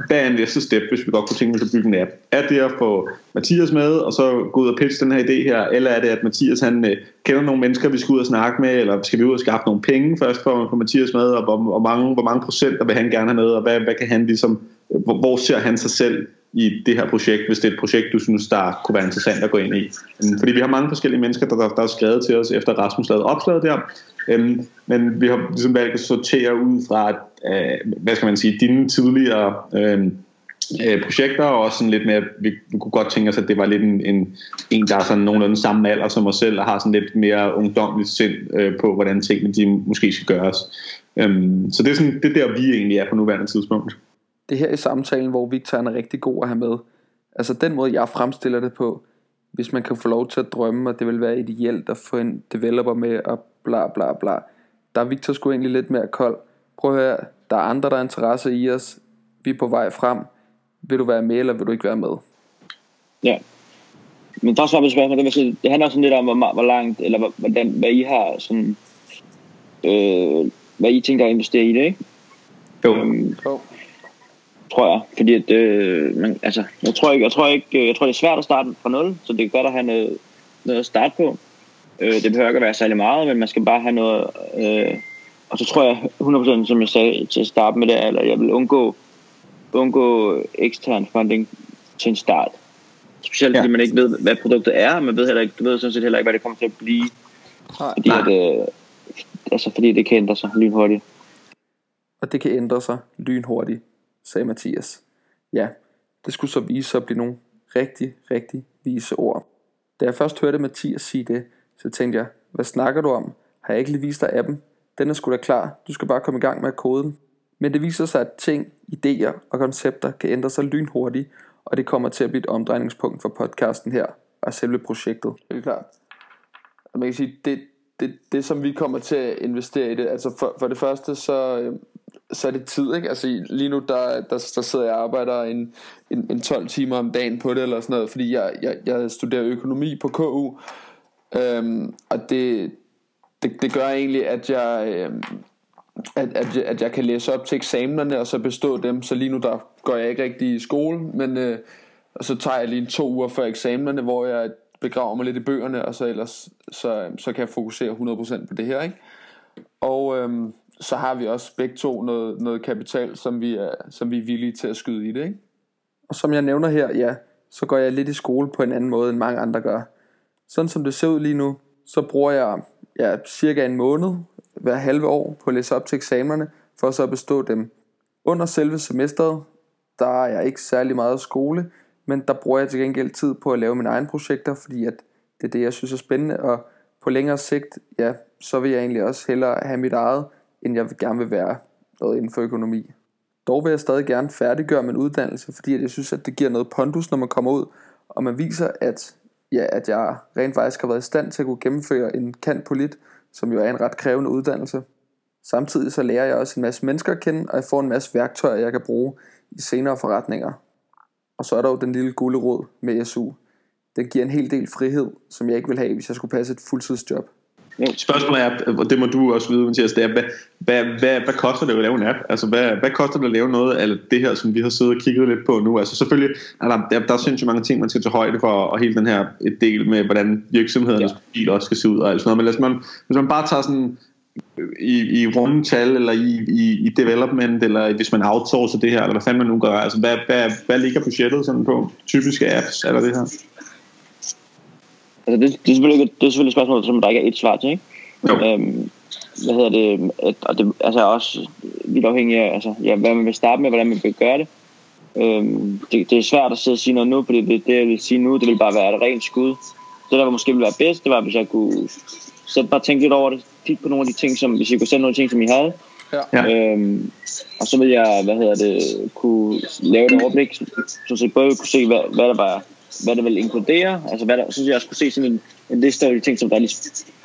hvad er næste step, hvis vi godt kunne tænke os at bygge en app? Er det at få Mathias med, og så gå ud og pitche den her idé her, eller er det, at Mathias han øh, kender nogle mennesker, vi skal ud og snakke med, eller skal vi ud og skaffe nogle penge først for at få Mathias med, og hvor, hvor, mange, hvor mange procenter vil han gerne have med, og hvad, hvad kan han ligesom, hvor, hvor ser han sig selv i det her projekt, hvis det er et projekt, du synes, der kunne være interessant at gå ind i. Øhm, fordi vi har mange forskellige mennesker, der, der, der er skrevet til os, efter Rasmus lavede opslaget der, Øhm, men vi har ligesom valgt at sortere ud fra, øh, hvad skal man sige, dine tidligere øh, øh projekter, og også sådan lidt mere, vi, vi kunne godt tænke os, at det var lidt en, en, en der er sådan nogenlunde samme alder som os selv, og har sådan lidt mere ungdomligt sind øh, på, hvordan tingene de måske skal gøres. Øhm, så det er, sådan, det er der, vi egentlig er på nuværende tidspunkt. Det her i samtalen, hvor Victor er rigtig god at have med. Altså den måde, jeg fremstiller det på, hvis man kan få lov til at drømme, og det vil være ideelt at få en developer med og bla bla bla. Der er Victor sgu egentlig lidt mere kold. Prøv at høre, der er andre, der er interesse i os. Vi er på vej frem. Vil du være med, eller vil du ikke være med? Ja. Men der er svar på spørgsmål. Det, sige, det handler sådan lidt om, hvor, hvor langt, eller hvordan, hvad I har sådan, øh, hvad I tænker at investere i det, ikke? Jo. Øhm, jo. Tror jeg. Fordi at, øh, man, altså, jeg tror ikke, jeg tror ikke, jeg tror det er svært at starte fra nul, så det er godt at have noget, noget at starte på. Øh, det behøver ikke at være særlig meget, men man skal bare have noget... Øh, og så tror jeg 100% som jeg sagde til at starte med det, eller jeg vil undgå, undgå ekstern funding til en start. Specielt Ja. fordi man ikke ved, hvad produktet er, og man ved heller ikke, du ved sådan set heller ikke, hvad det kommer til at blive. Nej. Fordi, at, øh, altså, fordi det kan ændre sig lynhurtigt. Og det kan ændre sig lynhurtigt, sagde Mathias. Ja, det skulle så vise sig at blive nogle rigtig, rigtig vise ord. Da jeg først hørte Mathias sige det, så tænkte jeg, hvad snakker du om? Har jeg ikke lige vist dig appen? Den er sgu da klar. Du skal bare komme i gang med at kode den. Men det viser sig, at ting, idéer og koncepter kan ændre sig lynhurtigt, og det kommer til at blive et omdrejningspunkt for podcasten her, og selve projektet. Det er klart. Man kan sige, det, det, det som vi kommer til at investere i det, altså for, for det første, så, øhm, så er det tid, ikke? Altså lige nu, der, der, der sidder jeg og arbejder en, en, en 12 timer om dagen på det, eller sådan noget, fordi jeg, jeg, jeg studerer økonomi på KU, øhm, og det, det, det gør egentlig, at jeg, øhm, at, at, jeg- at jeg kan læse op til eksamenerne, og så bestå dem, så lige nu, der går jeg ikke rigtig i skole, men øh, og så tager jeg lige en to uger før eksamenerne, hvor jeg begraver mig lidt i bøgerne, og så ellers så, øhm, så kan jeg fokusere 100% på det her, ikke? Og øhm, så har vi også begge to noget, noget kapital, som vi, er, som vi er villige til at skyde i det, ikke? Og som jeg nævner her, ja, så går jeg lidt i skole på en anden måde, end mange andre gør. Sådan som det ser ud lige nu, så bruger jeg ja, cirka en måned hver halve år på at læse op til eksamenerne, for så at bestå dem. Under selve semesteret, der er jeg ikke særlig meget skole, men der bruger jeg til gengæld tid på at lave mine egne projekter, fordi at det er det, jeg synes er spændende, og på længere sigt, ja, så vil jeg egentlig også hellere have mit eget, end jeg vil gerne vil være noget inden for økonomi. Dog vil jeg stadig gerne færdiggøre min uddannelse, fordi at jeg synes, at det giver noget pondus, når man kommer ud, og man viser, at, ja, at jeg rent faktisk har været i stand til at kunne gennemføre en kant polit, som jo er en ret krævende uddannelse. Samtidig så lærer jeg også en masse mennesker at kende, og jeg får en masse værktøjer, jeg kan bruge i senere forretninger. Og så er der jo den lille gulderod med SU. Den giver en hel del frihed, som jeg ikke vil have, hvis jeg skulle passe et fuldtidsjob. Spørgsmålet er, og det må du også vide, Mathias, det er, hvad, hvad, hvad, hvad koster det at lave en app? Altså, hvad, hvad koster det at lave noget af det her, som vi har siddet og kigget lidt på nu? Altså, selvfølgelig er der, der, der er sindssygt mange ting, man skal tage højde for, og hele den her et del med, hvordan virksomhedernes ja. profil også skal se ud og alt sådan noget. Men hvis man, hvis man bare tager sådan i, i rundetal, eller i, i, i development, eller hvis man outsourcer det her, eller hvad fanden man nu gør, altså, hvad, hvad, hvad ligger budgettet sådan på typiske apps, eller det her? Altså, det, det, er selvfølgelig, det er selvfølgelig et spørgsmål, som der ikke er et svar til, ikke? Jo. Øhm, hvad hedder det, at, og det altså også lidt afhængigt af, altså, ja, hvad man vil starte med, hvordan man vil gøre det. Øhm, det, det er svært at sidde og sige noget nu, fordi det, det jeg vil sige nu, det vil bare være et rent skud. Det der måske ville være bedst, det var, hvis jeg kunne så bare tænke lidt over det, kigge på nogle af de ting, som, hvis I kunne sende nogle af de ting, som I havde, Ja. Ja. Øhm, og så vil jeg, hvad hedder det, kunne lave et overblik, så jeg både kunne se, hvad, hvad der var, hvad det vil inkludere, altså hvad der, så jeg også kunne se sådan en, en liste af de ting, som, der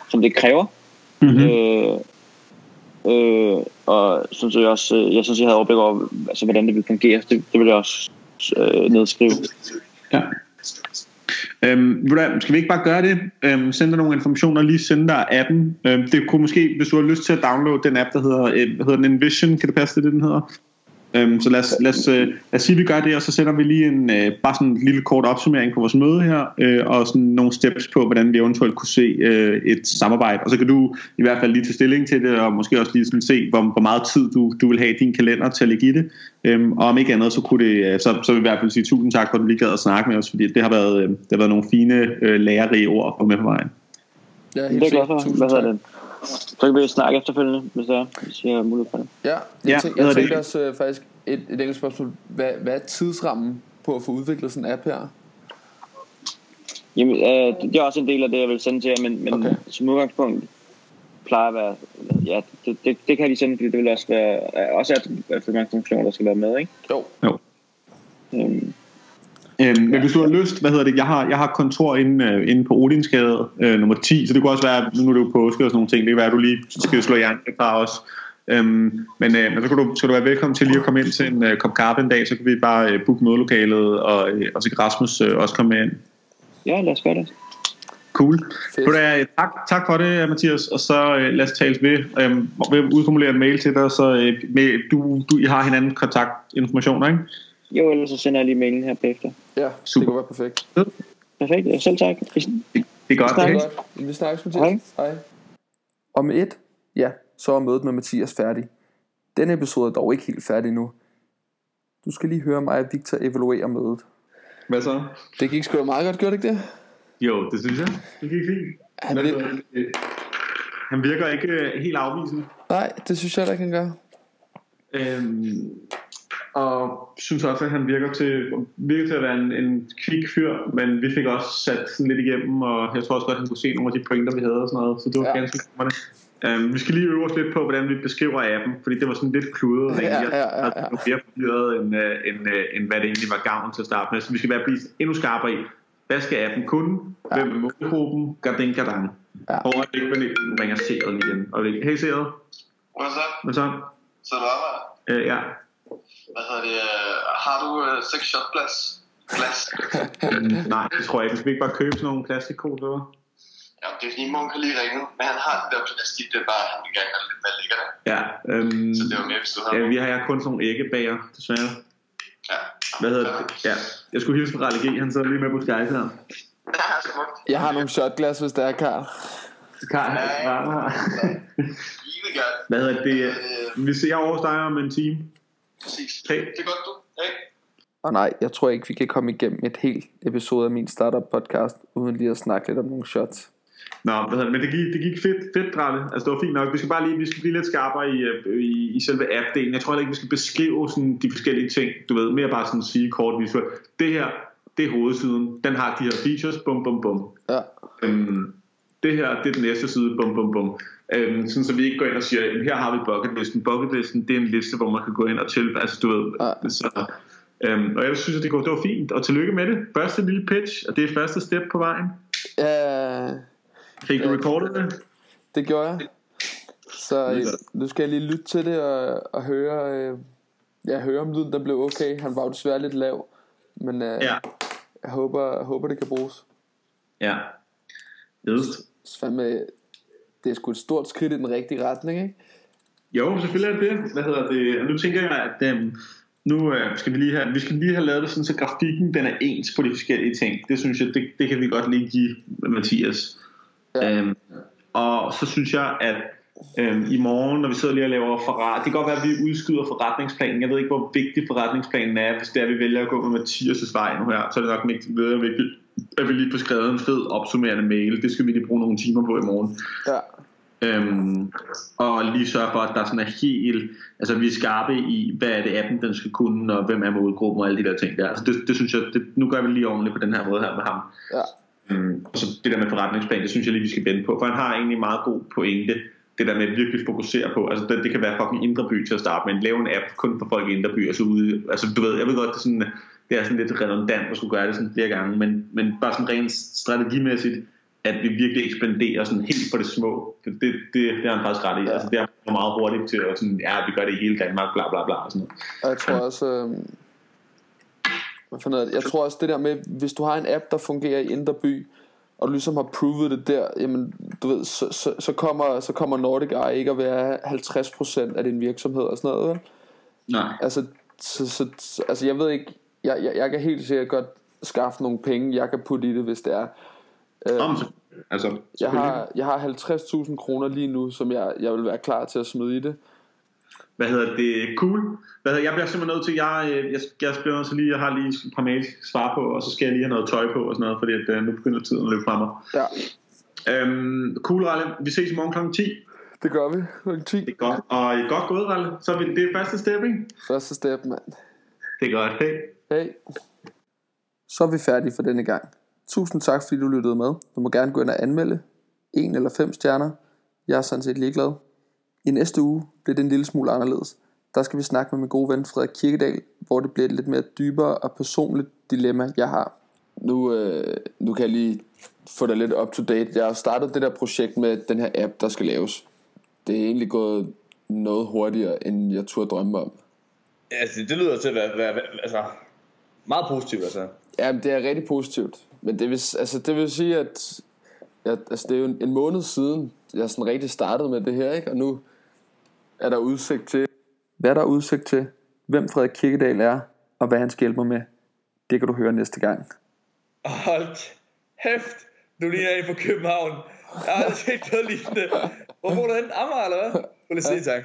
som det kræver. Mm-hmm. Øh, øh, og synes jeg også, øh, jeg synes, jeg havde overblik over, altså, hvordan det vil fungere. Det, det vil jeg også øh, nedskrive. Ja. Øhm, skal vi ikke bare gøre det? Øhm, sende dig nogle informationer, lige sende dig appen. Øhm, det kunne måske, hvis du har lyst til at downloade den app, der hedder, øh, hedder den, Envision, kan det passe det den hedder? Øhm, så lad os, lad, os, øh, lad os sige, at vi gør det, og så sender vi lige en, øh, bare sådan en lille kort opsummering på vores møde her, øh, og sådan nogle steps på, hvordan vi eventuelt kunne se øh, et samarbejde. Og så kan du i hvert fald lige tage stilling til det, og måske også lige sådan se, hvor, hvor meget tid du, du vil have i din kalender til at lægge i det. Øhm, og om ikke andet, så kunne det, øh, så, så vil jeg i hvert fald sige tusind tak for, at du lige gad at snakke med os, fordi det har været, øh, det har været nogle fine, øh, lærerige ord at få med på vejen. Ja, Det er. Tusind Hvad hedder tak. det? Så kan vi snakke efterfølgende, hvis der er, hvis jeg har mulighed for det. Ja, jeg, Ja, ja, tænk, hvad jeg er det? tænkte også øh, faktisk et, et enkelt spørgsmål. Hvad, hvad er tidsrammen på at få udviklet sådan en app her? Jamen, øh, det er også en del af det, jeg vil sende til jer, men, men Okay. som udgangspunkt plejer at være, ja, det, det, det kan de sende, fordi det vil også være, også at, at funktioner, der skal være med, ikke? Jo. Øhm, Øhm, men hvis du har lyst, hvad hedder det, jeg har, jeg har kontor inde, øh, inde på Odinsgade øh, nummer 10, så det kunne også være, nu er det jo påske og sådan nogle ting, det kan være, at du lige skal slå hjernen fra os. Øhm, men, øh, men så kan du, skal du være velkommen til lige at komme ind til en øh, kop kaffe en dag, så kan vi bare øh, booke mødelokalet, og, øh, og så kan Rasmus øh, også komme med ind. ja, lad os gøre det. Cool. Fedt. Så der, tak, tak for det, Mathias, og så øh, lad os tales ved. Øhm, jeg vil udformulere en mail til dig, så øh, med, du, du I har hinanden kontaktinformationer, ikke? Jo, ellers så sender jeg lige mailen her bagefter. Ja, Super. det kunne være perfekt. Perfekt, ja, selv tak. Det er godt. Tak. Okay? Godt. Vi snakkes med Hej. Hej. Og med et, ja, så er mødet med Mathias færdig. Denne episode er dog ikke helt færdig nu. Du skal lige høre mig og Victor evaluere mødet. Hvad så? Det gik sgu da meget godt, gjorde det ikke det? Jo, det synes jeg. Det gik fint. Han, Hvad vir- hedder det? Han virker ikke øh, helt afvisende. nej, det synes jeg da ikke, han gør. Øhm, og synes også, at han virker til, virker til at være en, en kvik fyr, men vi fik også sat sådan lidt igennem, og jeg tror også godt, at han kunne se nogle af de pointer, vi havde og sådan noget, så det var Ja. ja. ganske glimrende. Um, vi skal lige øve os lidt på, hvordan vi beskriver appen, fordi det var sådan lidt kludret. Ja, egentlig. ja, ja, ja. Jeg var mere forvirret, end, uh, end, uh, end hvad det egentlig var gavn til at starte med. Så vi skal være blive endnu skarpere i, hvad skal appen kunne? Hvem er målgruppen? Gardin, gardin. Ja. Og øjeblik, men nu ringer Seret lige igen. Og hey Seret, Hvad så? hvad så? Så er du arbejder? Uh, ja, Hvad hedder det? Har du øh, seks shot glas? Glas? nej, det tror jeg ikke. Vi skal ikke bare købe sådan nogle plastikkoder. ja, det er fordi, Munk har lige ringet, men han har det der plastik, det er bare, han vil gerne have lidt mere lækkert. Ja, øhm, Så det var mere, hvis du havde ja, vi har jeg kun sådan nogle æggebager, desværre. Ja. Hvad hedder det? Ja, jeg skulle hilse fra Ralle G, han sidder lige med på Skype her. Jeg har nogle shotglas, hvis der er Karl. Karl, Lige gerne. Hvad hedder det? Øh, Vi ser over hos dig om en time. Præcis. Hey. Det er godt, du. Hey. Og nej, jeg tror ikke, vi kan komme igennem et helt episode af min startup podcast, uden lige at snakke lidt om nogle shots. Nå, men det gik, det gik fedt, fedt Ralle. Altså det var fint nok. Vi skal bare lige, vi skal blive lidt skarpere i, øh, i, i selve app-delen. Jeg tror heller ikke, vi skal beskrive sådan de forskellige ting. Du ved, mere bare sådan sige kort visuelt. Det her, det er hovedsiden. Den har de her features, bum bum bum. Ja. Øhm, det her, det er den næste side, bum bum bum. Øhm, sådan så vi ikke går ind og siger, "Jamen, her har vi bucketlisten. Bucketlisten, det er en liste, hvor man kan gå ind og til, altså du ved, Ja. så, øhm, og jeg synes, at det, går, det var fint, og tillykke med det. Første lille pitch, og det er første step på vejen. Ja, Fik du Ja. recordet det? det gjorde jeg. Så øh, nu skal jeg lige lytte til det og, og høre, øh, ja, høre om lyden der blev okay. Han var jo desværre lidt lav, men øh, Ja. jeg håber, jeg håber det kan bruges. Ja. Just. Fandme, det er sgu et stort skridt i den rigtige retning, ikke? Jo, selvfølgelig er det det. Hvad hedder det? Nu tænker jeg, at øhm, nu øh, skal vi lige have, vi skal lige have lavet det sådan, så grafikken den er ens på de forskellige ting. Det synes jeg, det, det kan vi godt lige give Mathias. Ja. Øhm, og så synes jeg, at øhm, i morgen, når vi sidder lige og laver forret, det kan godt være, at vi udskyder forretningsplanen. Jeg ved ikke, hvor vigtig forretningsplanen er. Hvis det er, at vi vælger at gå med Mathias' vej nu her, så er det nok mægtigt bedre vigtigt, at vi lige får skrevet en fed opsummerende mail. Det skal vi lige bruge nogle timer på i morgen. Ja, Øhm, og lige sørge for, at der sådan er helt, altså vi er skarpe i, hvad er det appen, den skal kunne, og hvem er målgruppen og alle de der ting der. Altså det, det synes jeg, det, nu gør vi lige ordentligt på den her måde her med ham. ja, Øhm, og så det der med forretningsplan, det synes jeg lige, vi skal vende på, for han har egentlig meget god pointe, det der med at virkelig fokusere på, altså det, det kan være fucking indre by til at starte med, lave en app kun for folk i indre by, altså ude, altså du ved, jeg ved godt, det er sådan, det er sådan lidt redundant at skulle gøre det sådan flere gange, men, men bare sådan rent strategimæssigt, at vi virkelig ekspanderer sådan helt på det små. Det, det, det, det har han faktisk ret i. Ja. Altså, det er meget hurtigt til at sådan, ja, vi gør det i hele Danmark, bla bla bla. Og sådan noget. og jeg tror også, øh, hvad fanden er jeg tror også det der med, hvis du har en app, der fungerer i Indre By, og du ligesom har provet det der, jamen, du ved, så, så, så, kommer, så kommer Nordic Eye ikke at være 50% af din virksomhed og sådan noget, vel? Nej. Altså, så, så, så, altså jeg ved ikke, jeg, jeg, jeg kan helt sikkert godt skaffe nogle penge, jeg kan putte i det, hvis det er. Øh, Om, altså, jeg har, jeg har 50.000 kroner lige nu, som jeg, jeg vil være klar til at smide i det. Hvad hedder det? Cool. Hvad hedder, jeg bliver simpelthen nødt til, jeg, øh, jeg, jeg bliver nødt til lige, jeg har lige et par mails at svare på, og så skal jeg lige have noget tøj på og sådan noget, fordi at, øh, nu begynder tiden at løbe fra mig. Ja, Øhm, cool, Ralle. Vi ses i morgen kl. 10. det gør vi. Klokken 10. Det er godt. Og godt gået, Ralle. Så er vi, det er første step, ikke? Første step, mand. Det er godt. Hey. Hey. Så er vi færdige for denne gang. Tusind tak fordi du lyttede med. Du må gerne gå ind og anmelde. En eller fem stjerner. Jeg er sådan set ligeglad. I næste uge bliver det en lille smule anderledes. Der skal vi snakke med min gode ven Frederik Kirkedal, hvor det bliver et lidt mere dybere og personligt dilemma, jeg har. Nu, øh, nu kan jeg lige få dig lidt up to date. Jeg har startet det der projekt med den her app, der skal laves. Det er egentlig gået noget hurtigere, end jeg turde drømme om. Altså, det lyder til at være, være, være altså, meget positivt, altså. Ja, det er rigtig positivt. Men det vil, altså, det vil sige, at jeg, altså, det er jo en, en måned siden, jeg sådan rigtig startede med det her, ikke? og nu er der udsigt til, Hvad der er udsigt til, hvem Frederik Kirkedal er, og hvad han skal hjælpe mig med, det kan du høre næste gang. Hold kæft, du ligner en fra København. Jeg har aldrig set noget lignende. Hvor bor du hen? Amager, eller hvad? At sige tak.